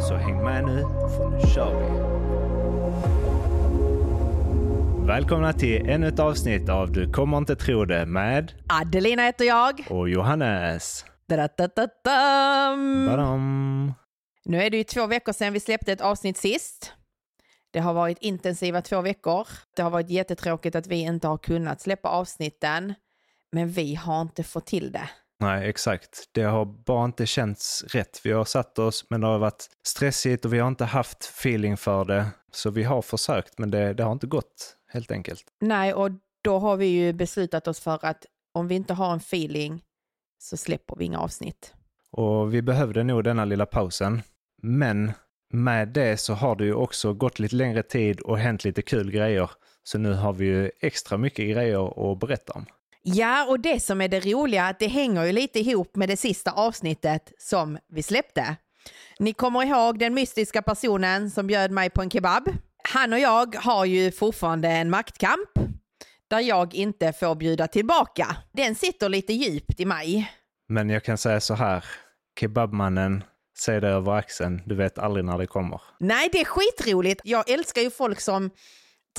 Så häng med nu, för nu kör vi! Välkomna till ännu ett avsnitt av Du kommer inte tro det med Adelina heter jag. och Johannes. Badam. Nu är det ju två veckor sedan vi släppte ett avsnitt sist. Det har varit intensiva två veckor. Det har varit jättetråkigt att vi inte har kunnat släppa avsnitten. Men vi har inte fått till det. Nej, exakt. Det har bara inte känts rätt. Vi har satt oss, men det har varit stressigt och vi har inte haft feeling för det. Så vi har försökt, men det, det har inte gått, helt enkelt. Nej, och då har vi ju beslutat oss för att om vi inte har en feeling så släpper vi inga avsnitt. Och vi behövde nog denna lilla pausen. Men med det så har det ju också gått lite längre tid och hänt lite kul grejer. Så nu har vi ju extra mycket grejer att berätta om. Ja, och det som är det roliga, att det hänger ju lite ihop med det sista avsnittet som vi släppte. Ni kommer ihåg den mystiska personen som bjöd mig på en kebab? Han och jag har ju fortfarande en maktkamp där jag inte får bjuda tillbaka. Den sitter lite djupt i mig. Men jag kan säga så här. Kebabmannen, se det över axeln. Du vet aldrig när det kommer. Nej, det är skitroligt. Jag älskar ju folk som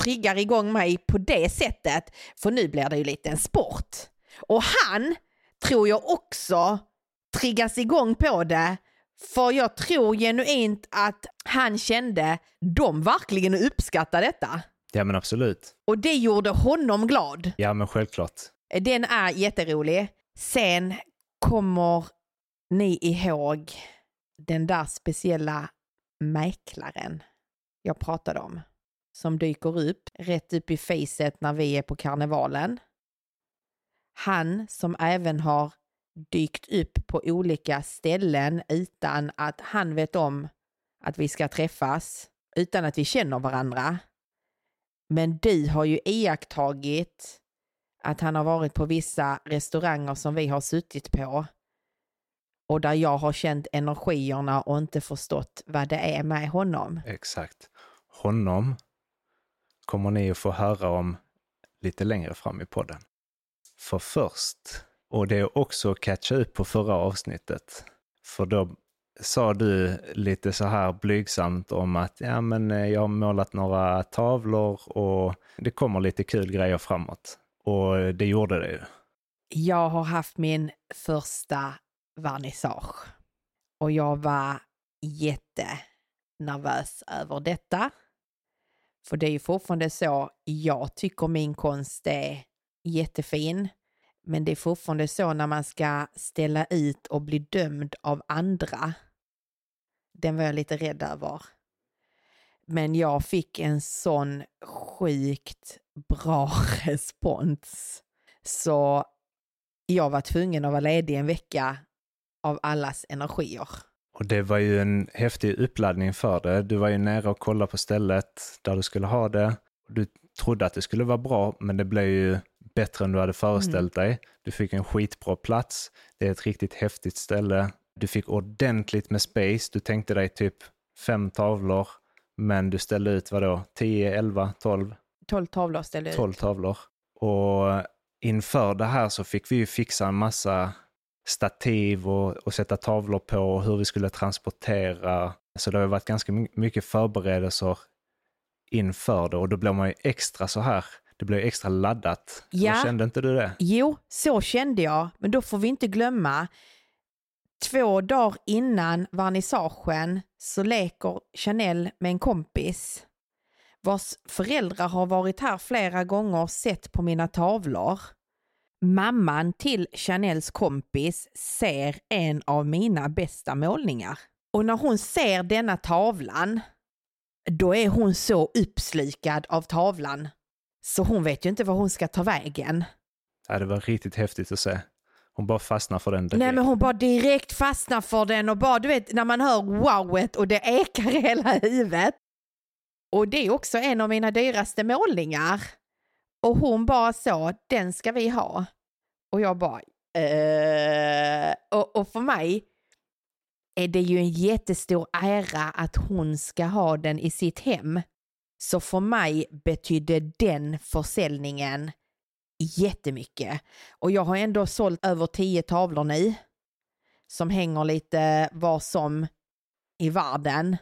triggar igång mig på det sättet. För nu blir det ju lite en sport. Och han tror jag också triggas igång på det. För jag tror genuint att han kände de verkligen uppskattar detta. Ja men absolut. Och det gjorde honom glad. Ja men självklart. Den är jätterolig. Sen kommer ni ihåg den där speciella mäklaren jag pratade om som dyker upp rätt upp i facet när vi är på karnevalen. Han som även har dykt upp på olika ställen utan att han vet om att vi ska träffas, utan att vi känner varandra. Men du har ju iakttagit att han har varit på vissa restauranger som vi har suttit på och där jag har känt energierna och inte förstått vad det är med honom. Exakt. Honom kommer ni att få höra om lite längre fram i podden. För först, och det är också att catcha upp på förra avsnittet, för då sa du lite så här blygsamt om att ja, men eh, jag har målat några tavlor och det kommer lite kul grejer framåt. Och det gjorde det ju. Jag har haft min första vernissage och jag var jättenervös över detta. För det är ju fortfarande så, jag tycker min konst är jättefin. Men det är fortfarande så när man ska ställa ut och bli dömd av andra. Den var jag lite rädd över. Men jag fick en sån sjukt bra respons. Så jag var tvungen att vara ledig en vecka av allas energier. Och det var ju en häftig uppladdning för det. Du var ju nära och kollade på stället där du skulle ha det. Du trodde att det skulle vara bra, men det blev ju bättre än du hade föreställt dig. Du fick en skitbra plats. Det är ett riktigt häftigt ställe. Du fick ordentligt med space. Du tänkte dig typ fem tavlor, men du ställde ut vadå? 10, 11, 12? 12 tavlor ställde jag 12 ut. tavlor. Och inför det här så fick vi ju fixa en massa stativ och, och sätta tavlor på och hur vi skulle transportera. Så det har varit ganska my- mycket förberedelser inför det och då blir man ju extra så här. Det blir extra laddat. Ja. Kände inte du det? Jo, så kände jag, men då får vi inte glömma två dagar innan vernissagen så leker Chanel med en kompis vars föräldrar har varit här flera gånger och sett på mina tavlor. Mamman till Chanels kompis ser en av mina bästa målningar. Och när hon ser denna tavlan, då är hon så uppslukad av tavlan så hon vet ju inte var hon ska ta vägen. Ja, det var riktigt häftigt att se. Hon bara fastnar för den direkt. Nej men hon bara direkt fastnar för den och bara du vet när man hör wowet och det ekar i hela huvudet. Och det är också en av mina dyraste målningar. Och hon bara så, den ska vi ha. Och jag bara, eh. och, och för mig är det ju en jättestor ära att hon ska ha den i sitt hem. Så för mig betydde den försäljningen jättemycket. Och jag har ändå sålt över tio tavlor nu som hänger lite var som i världen.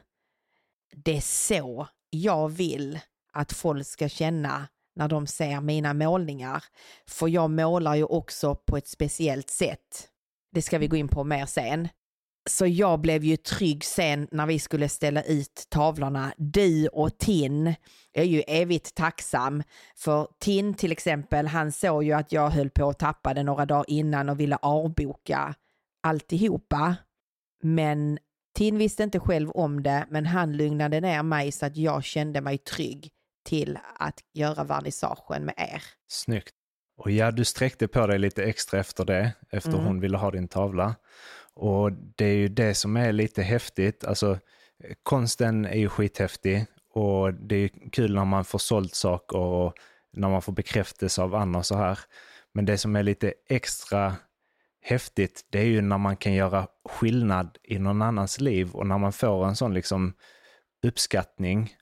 Det är så jag vill att folk ska känna när de ser mina målningar. För jag målar ju också på ett speciellt sätt. Det ska vi gå in på mer sen. Så jag blev ju trygg sen när vi skulle ställa ut tavlorna. Du och Tin är ju evigt tacksam. För Tin till exempel, han såg ju att jag höll på att tappa det några dagar innan och ville avboka alltihopa. Men Tin visste inte själv om det, men han lugnade ner mig så att jag kände mig trygg till att göra vernissagen med er. Snyggt. Och ja, du sträckte på dig lite extra efter det, efter Mm. hon ville ha din tavla. Och det är ju det som är lite häftigt. Alltså, konsten är ju skithäftig och det är kul när man får sålt saker och när man får bekräftelse av andra och så här. Men det som är lite extra häftigt, det är ju när man kan göra skillnad i någon annans liv och när man får en sån liksom uppskattning.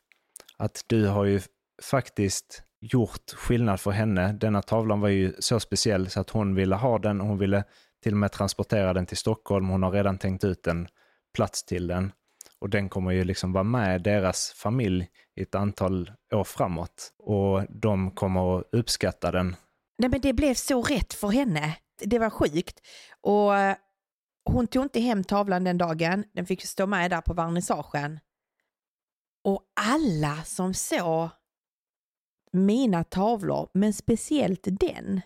Att du har ju faktiskt gjort skillnad för henne. Denna tavlan var ju så speciell så att hon ville ha den och hon ville till och med transportera den till Stockholm. Hon har redan tänkt ut en plats till den. Och den kommer ju liksom vara med deras familj i ett antal år framåt. Och de kommer att uppskatta den. Nej men det blev så rätt för henne. Det var sjukt. Och hon tog inte hem tavlan den dagen. Den fick stå med där på vernissagen. Och alla som såg mina tavlor, men speciellt den,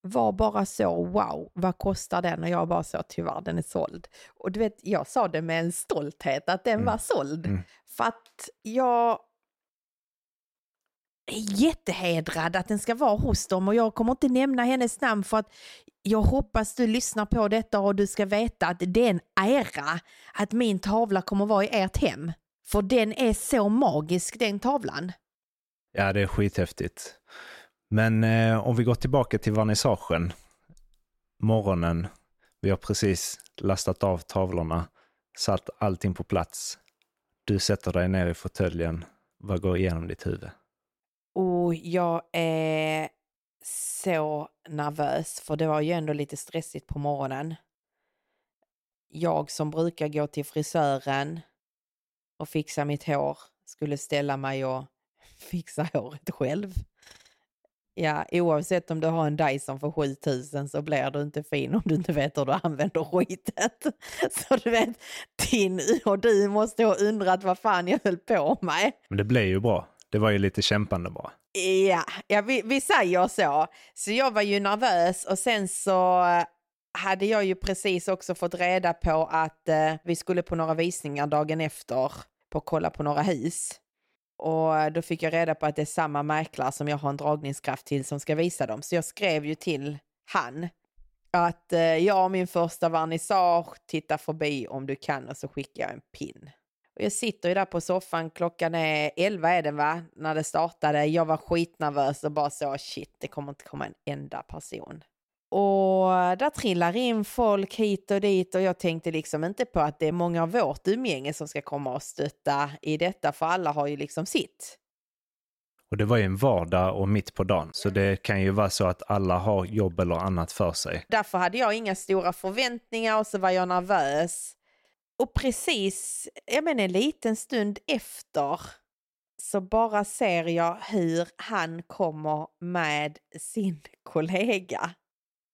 var bara så wow, vad kostar den? Och jag bara så tyvärr den är såld. Och du vet, jag sa det med en stolthet att den Mm. var såld. Mm. För att jag är jättehedrad att den ska vara hos dem och jag kommer inte nämna hennes namn för att jag hoppas du lyssnar på detta och du ska veta att det är en ära att min tavla kommer vara i ert hem. För den är så magisk den tavlan. Ja, det är skithäftigt. Men eh, om vi går tillbaka till vernissagen. Morgonen. Vi har precis lastat av tavlorna, satt allting på plats. Du sätter dig ner i fåtöljen. Vad går igenom ditt huvud? Och jag är så nervös för det var ju ändå lite stressigt på morgonen. Jag som brukar gå till frisören och fixa mitt hår skulle ställa mig och fixa håret själv. Ja, oavsett om du har en Dyson för 7000 så blir du inte fin om du inte vet hur du använder skitet. Så du vet, Tin och du måste ha undrat vad fan jag höll på med. Men det blev ju bra. Det var ju lite kämpande bara. Ja, ja vi, vi säger så. Så jag var ju nervös och sen så hade jag ju precis också fått reda på att eh, vi skulle på några visningar dagen efter på att kolla på några hus. Och då fick jag reda på att det är samma mäklare som jag har en dragningskraft till som ska visa dem. Så jag skrev ju till han att eh, jag och min första vernissage, titta förbi om du kan och så skickar jag en pin. Och jag sitter ju där på soffan, klockan är 11 är den va, när det startade. Jag var skitnervös och bara så shit, det kommer inte komma en enda person. Och där trillar in folk hit och dit och jag tänkte liksom inte på att det är många av vårt umgänge som ska komma och stötta i detta, för alla har ju liksom sitt. Och det var ju en vardag och mitt på dagen. Så det kan ju vara så att alla har jobb eller annat för sig. Därför hade jag inga stora förväntningar och så var jag nervös. Och precis, jag menar en liten stund efter så bara ser jag hur han kommer med sin kollega.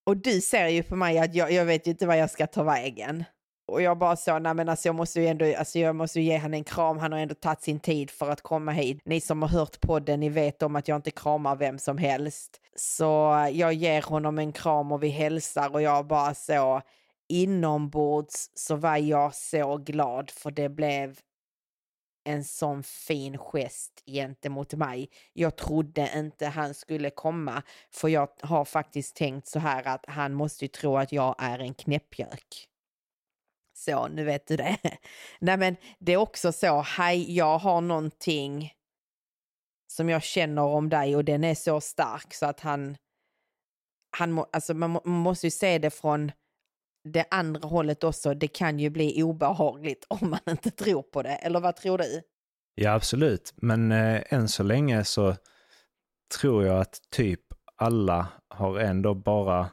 Och du ser ju på mig att jag, jag vet ju inte vad jag ska ta vägen. Och jag bara så, nej men alltså jag måste ju ändå, alltså jag måste ju ge han en kram, han har ändå tagit sin tid för att komma hit. Ni som har hört podden, ni vet om att jag inte kramar vem som helst. Så jag ger honom en kram och vi hälsar och jag bara så, inombords så var jag så glad för det blev en sån fin gest gentemot mig. Jag trodde inte han skulle komma, för jag har faktiskt tänkt så här att han måste ju tro att jag är en knäppjök. Så, nu vet du det. Nej men det är också så, hej, jag har någonting som jag känner om dig och den är så stark så att han, han alltså man måste ju se det från det andra hållet också. Det kan ju bli obehagligt om man inte tror på det. Eller vad tror du? Ja, absolut. Men eh, än så länge så tror jag att typ alla har ändå bara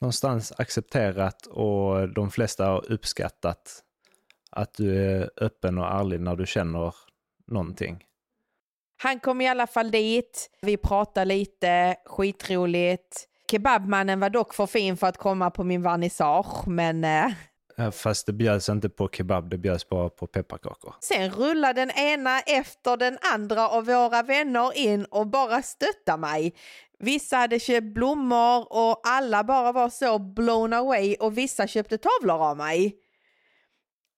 någonstans accepterat och de flesta har uppskattat att du är öppen och ärlig när du känner någonting. Han kom i alla fall dit. Vi pratade lite, skitroligt. Kebabmannen var dock för fin för att komma på min vernissage, men... Eh... Fast det bjöds inte på kebab, det bjöds bara på pepparkakor. Sen rullade den ena efter den andra av våra vänner in och bara stöttade mig. Vissa hade köpt blommor och alla bara var så blown away och vissa köpte tavlor av mig.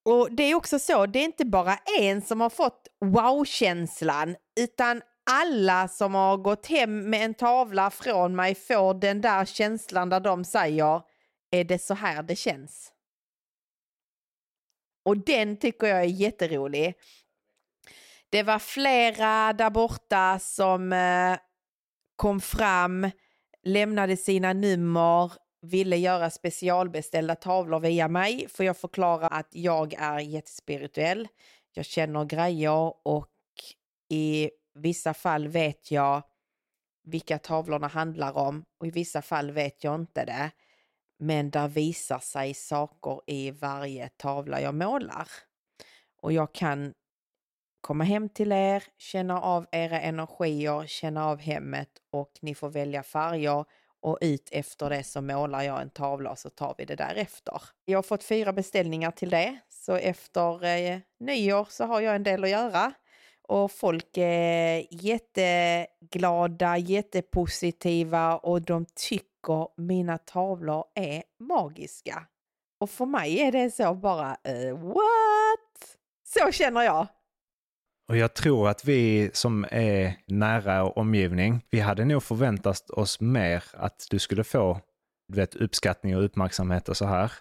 Och det är också så, det är inte bara en som har fått wow-känslan utan alla som har gått hem med en tavla från mig får den där känslan där de säger är det så här det känns? Och den tycker jag är jätterolig. Det var flera där borta som eh, kom fram, lämnade sina nummer, ville göra specialbeställda tavlor via mig för jag förklarar att jag är jättespirituell. Jag känner grejer och i vissa fall vet jag vilka tavlorna handlar om och i vissa fall vet jag inte det. Men där visar sig saker i varje tavla jag målar. Och jag kan komma hem till er, känna av era energier, känna av hemmet och ni får välja färger och ut efter det så målar jag en tavla och så tar vi det därefter. Jag har fått fyra beställningar till det, så efter eh, nyår så har jag en del att göra. Och folk är jätteglada, jättepositiva och de tycker mina tavlor är magiska. Och för mig är det så bara, uh, what? Så känner jag. Och jag tror att vi som är nära omgivning, vi hade nog förväntat oss mer att du skulle få du vet, uppskattning och uppmärksamhet och så här.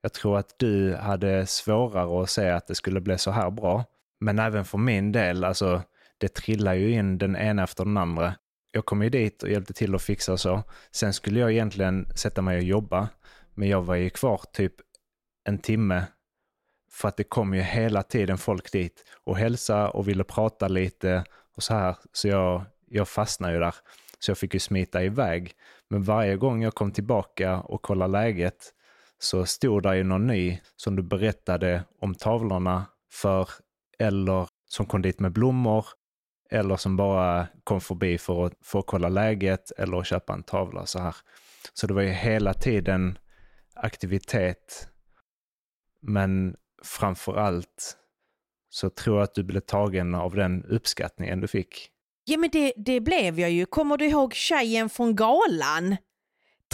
Jag tror att du hade svårare att se att det skulle bli så här bra. Men även för min del, alltså det trillar ju in den ena efter den andra. Jag kom ju dit och hjälpte till att fixa och så. Sen skulle jag egentligen sätta mig och jobba, men jag var ju kvar typ en timme för att det kom ju hela tiden folk dit och hälsa och ville prata lite och så här. Så jag, jag fastnade ju där. Så jag fick ju smita iväg. Men varje gång jag kom tillbaka och kollade läget så stod där ju någon ny som du berättade om tavlorna för eller som kom dit med blommor eller som bara kom förbi för att, för att kolla läget eller att köpa en tavla så här. Så det var ju hela tiden aktivitet. Men framför allt så tror jag att du blev tagen av den uppskattningen du fick. Ja men det, det blev jag ju. Kommer du ihåg tjejen från galan?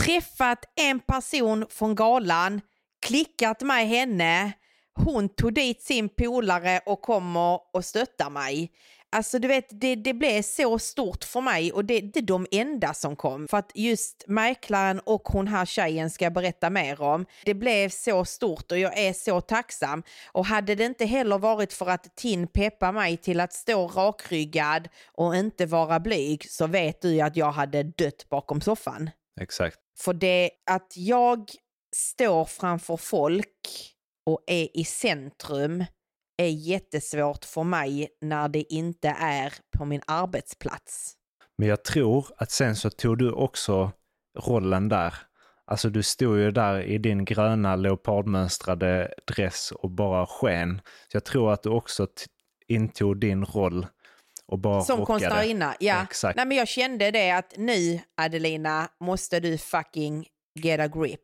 Träffat en person från galan, klickat med henne, hon tog dit sin polare och kommer och stöttar mig. Alltså du vet, det, det blev så stort för mig och det, det är de enda som kom. För att just mäklaren och hon här tjejen ska jag berätta mer om. Det blev så stort och jag är så tacksam. Och hade det inte heller varit för att Tin peppar mig till att stå rakryggad och inte vara blyg så vet du att jag hade dött bakom soffan. Exakt. För det att jag står framför folk och är i centrum är jättesvårt för mig när det inte är på min arbetsplats. Men jag tror att sen så tog du också rollen där. Alltså du stod ju där i din gröna leopardmönstrade dress och bara sken. Så jag tror att du också intog din roll och bara Som konstnärinna, ja. Exakt. Nej, men jag kände det att nu Adelina måste du fucking get a grip.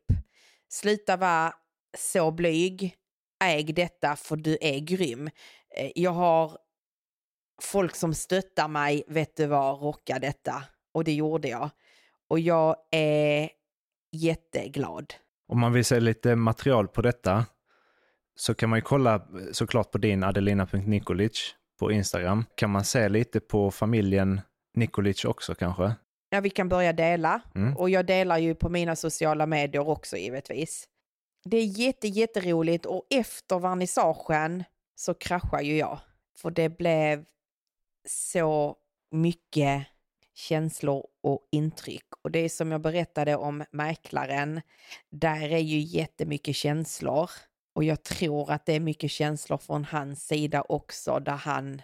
Sluta vara så blyg äg detta för du är grym. Eh, jag har folk som stöttar mig, vet du vad, rocka detta. Och det gjorde jag. Och jag är jätteglad. Om man vill se lite material på detta så kan man ju kolla såklart på din adelina.nikolic på Instagram. Kan man se lite på familjen Nikolic också kanske? Ja, vi kan börja dela. Mm. Och jag delar ju på mina sociala medier också givetvis. Det är jätte, jätteroligt och efter vernissagen så kraschar ju jag. För det blev så mycket känslor och intryck. Och det är som jag berättade om mäklaren, där är ju jättemycket känslor. Och jag tror att det är mycket känslor från hans sida också, där han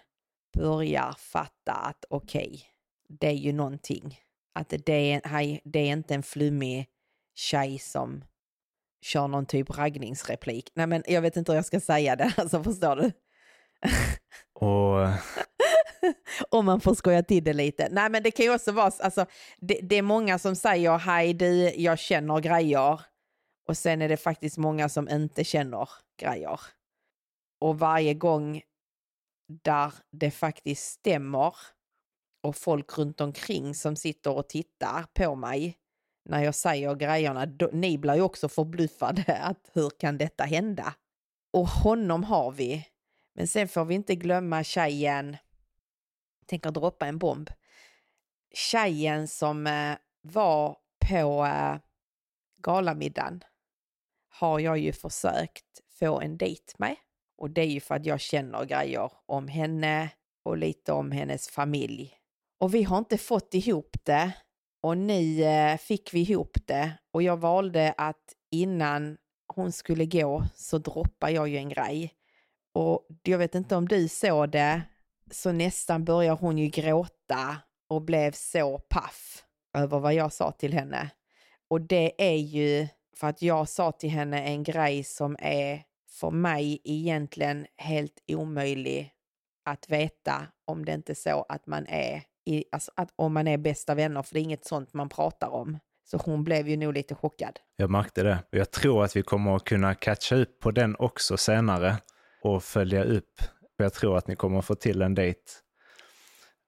börjar fatta att okej, okay, det är ju någonting. Att det är, det är inte en flummig tjej som kör någon typ raggningsreplik. Nej men jag vet inte hur jag ska säga det, alltså förstår du? Och... Om man får skoja till det lite. Nej men det kan ju också vara, alltså det, det är många som säger hej du, jag känner grejer. Och sen är det faktiskt många som inte känner grejer. Och varje gång där det faktiskt stämmer och folk runt omkring som sitter och tittar på mig när jag säger grejerna, då, ni blir ju också förbluffade att hur kan detta hända? Och honom har vi. Men sen får vi inte glömma tjejen, tänker droppa en bomb, tjejen som eh, var på eh, galamiddagen har jag ju försökt få en dejt med. Och det är ju för att jag känner grejer om henne och lite om hennes familj. Och vi har inte fått ihop det och nu eh, fick vi ihop det och jag valde att innan hon skulle gå så droppade jag ju en grej. Och jag vet inte om du såg det, så nästan börjar hon ju gråta och blev så paff över vad jag sa till henne. Och det är ju för att jag sa till henne en grej som är för mig egentligen helt omöjlig att veta om det inte är så att man är i, alltså att om man är bästa vänner, för det är inget sånt man pratar om. Så hon blev ju nog lite chockad. Jag märkte det. Jag tror att vi kommer att kunna catcha upp på den också senare och följa upp. Jag tror att ni kommer att få till en dejt.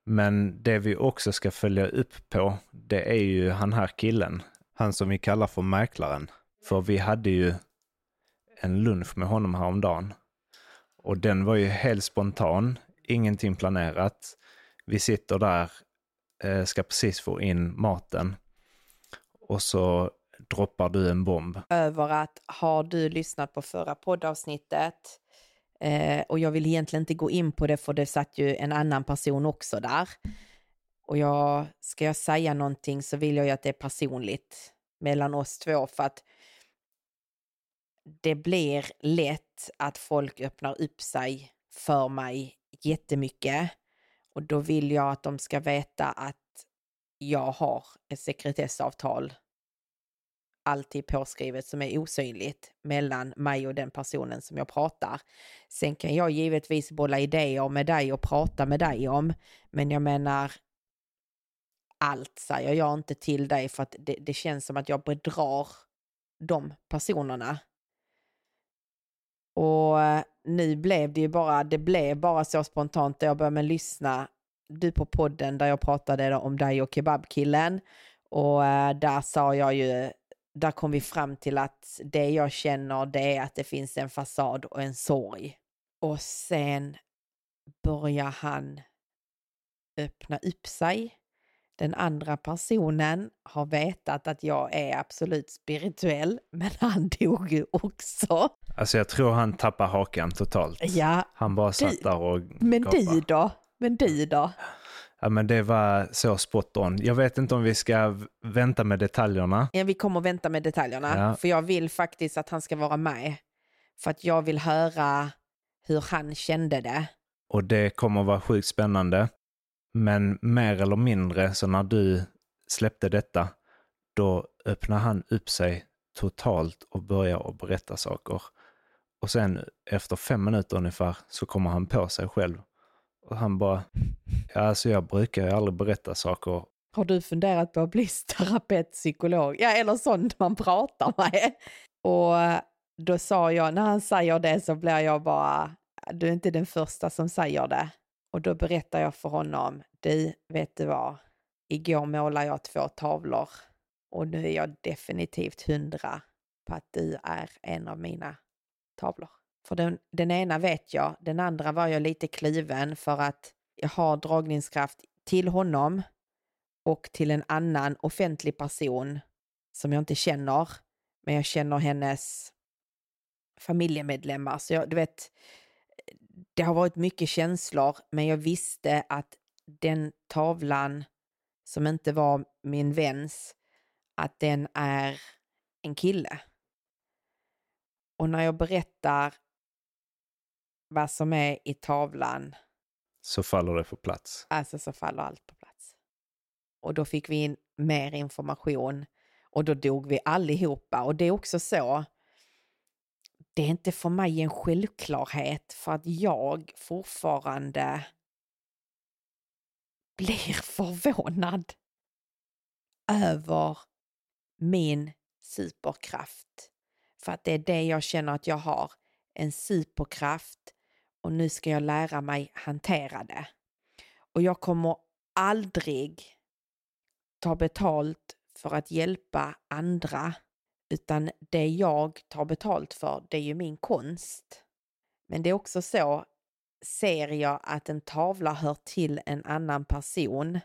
Men det vi också ska följa upp på, det är ju han här killen. Han som vi kallar för mäklaren. För vi hade ju en lunch med honom häromdagen. Och den var ju helt spontan, ingenting planerat. Vi sitter där, eh, ska precis få in maten. Och så droppar du en bomb. Över att har du lyssnat på förra poddavsnittet eh, och jag vill egentligen inte gå in på det för det satt ju en annan person också där. Och jag, ska jag säga någonting så vill jag ju att det är personligt mellan oss två för att det blir lätt att folk öppnar upp sig för mig jättemycket. Och då vill jag att de ska veta att jag har ett sekretessavtal alltid påskrivet som är osynligt mellan mig och den personen som jag pratar. Sen kan jag givetvis bolla idéer med dig och prata med dig om, men jag menar allt säger jag inte till dig för att det, det känns som att jag bedrar de personerna. Och eh, nu blev det ju bara, det blev bara så spontant där jag började med lyssna du på podden där jag pratade om dig och kebabkillen och eh, där sa jag ju, där kom vi fram till att det jag känner det är att det finns en fasad och en sorg. Och sen börjar han öppna upp sig. Den andra personen har vetat att jag är absolut spirituell, men han dog ju också. Alltså jag tror han tappar hakan totalt. Ja. Han bara satt där och Men du då? Men du då? Ja men det var så spot on. Jag vet inte om vi ska vänta med detaljerna. Ja, vi kommer vänta med detaljerna, Ja. för jag vill faktiskt att han ska vara med. För att jag vill höra hur han kände det. Och det kommer vara sjukt spännande. Men mer eller mindre så när du släppte detta, då öppnar han upp sig totalt och börjar att berätta saker. Och sen efter fem minuter ungefär så kommer han på sig själv. Och han bara, ja alltså jag brukar ju aldrig berätta saker. Har du funderat på att bli terapeut, psykolog? Ja, eller sånt man pratar med. Och då sa jag, när han säger det så blir jag bara, du är inte den första som säger det. Och då berättar jag för honom, du, vet du vad? Igår målade jag två tavlor och nu är jag definitivt hundra på att du är en av mina tavlor. För den, den ena vet jag, den andra var jag lite kluven för att jag har dragningskraft till honom och till en annan offentlig person som jag inte känner, men jag känner hennes familjemedlemmar. Så jag, du vet, det har varit mycket känslor, men jag visste att den tavlan som inte var min väns, att den är en kille. Och när jag berättar vad som är i tavlan. Så faller det på plats. Alltså så faller allt på plats. Och då fick vi in mer information och då dog vi allihopa. Och det är också så, det är inte för mig en självklarhet för att jag fortfarande blir förvånad över min superkraft. För att det är det jag känner att jag har, en superkraft och nu ska jag lära mig hantera det. Och jag kommer aldrig ta betalt för att hjälpa andra, utan det jag tar betalt för, det är ju min konst. Men det är också så, ser jag att en tavla hör till en annan person,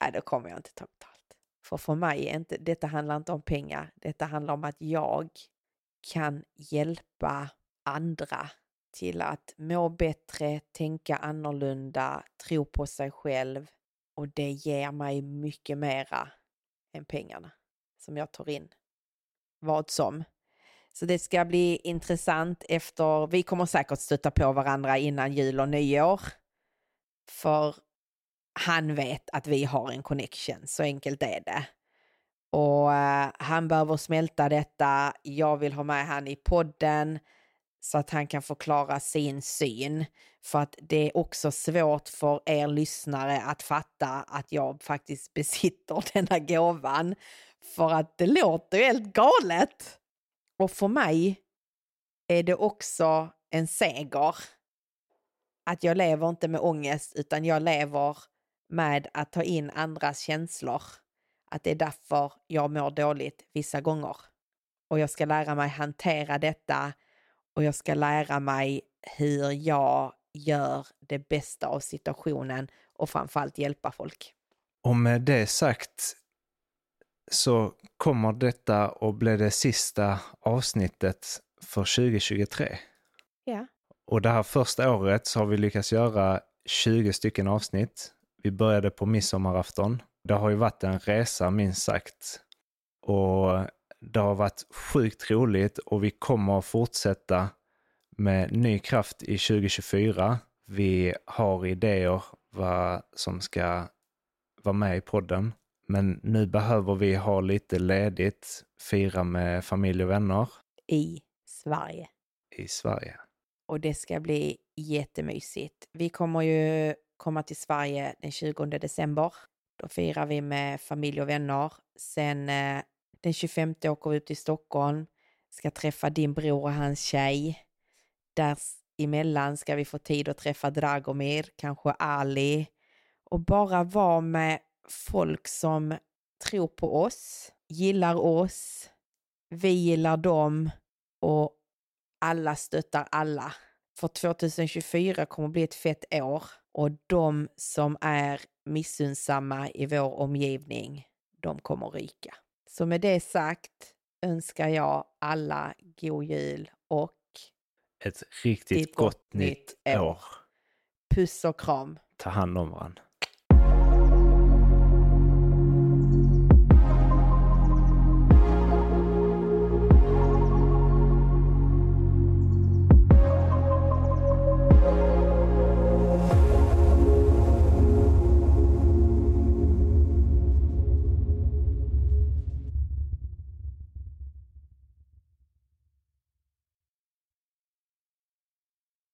äh, då kommer jag inte ta betalt. För för mig är inte, detta handlar inte om pengar, detta handlar om att jag kan hjälpa andra till att må bättre, tänka annorlunda, tro på sig själv och det ger mig mycket mera än pengarna som jag tar in. Vad som. Så det ska bli intressant efter, vi kommer säkert stöta på varandra innan jul och nyår. För han vet att vi har en connection, så enkelt är det. Och uh, han behöver smälta detta. Jag vill ha med han i podden så att han kan förklara sin syn. För att det är också svårt för er lyssnare att fatta att jag faktiskt besitter denna gåvan. För att det låter ju helt galet. Och för mig är det också en seger. Att jag lever inte med ångest utan jag lever med att ta in andras känslor. Att det är därför jag mår dåligt vissa gånger. Och jag ska lära mig hantera detta och jag ska lära mig hur jag gör det bästa av situationen och framförallt hjälpa folk. Och med det sagt så kommer detta att bli det sista avsnittet för 2023. Ja. Och det här första året så har vi lyckats göra 20 stycken avsnitt. Vi började på midsommarafton. Det har ju varit en resa minst sagt. Och det har varit sjukt roligt och vi kommer att fortsätta med ny kraft i 2024. Vi har idéer vad som ska vara med i podden. Men nu behöver vi ha lite ledigt, fira med familj och vänner. I Sverige. I Sverige. Och det ska bli jättemysigt. Vi kommer ju komma till Sverige den 20 december. Då firar vi med familj och vänner. Sen eh, den 25 åker vi ut till Stockholm, ska träffa din bror och hans tjej. Däremellan ska vi få tid att träffa Dragomir, kanske Ali och bara vara med folk som tror på oss, gillar oss, vi gillar dem och alla stöttar alla. För 2024 kommer att bli ett fett år och de som är missunnsamma i vår omgivning, de kommer ryka. Så med det sagt önskar jag alla god jul och ett riktigt gott, gott nytt år. år. Puss och kram. Ta hand om varandra.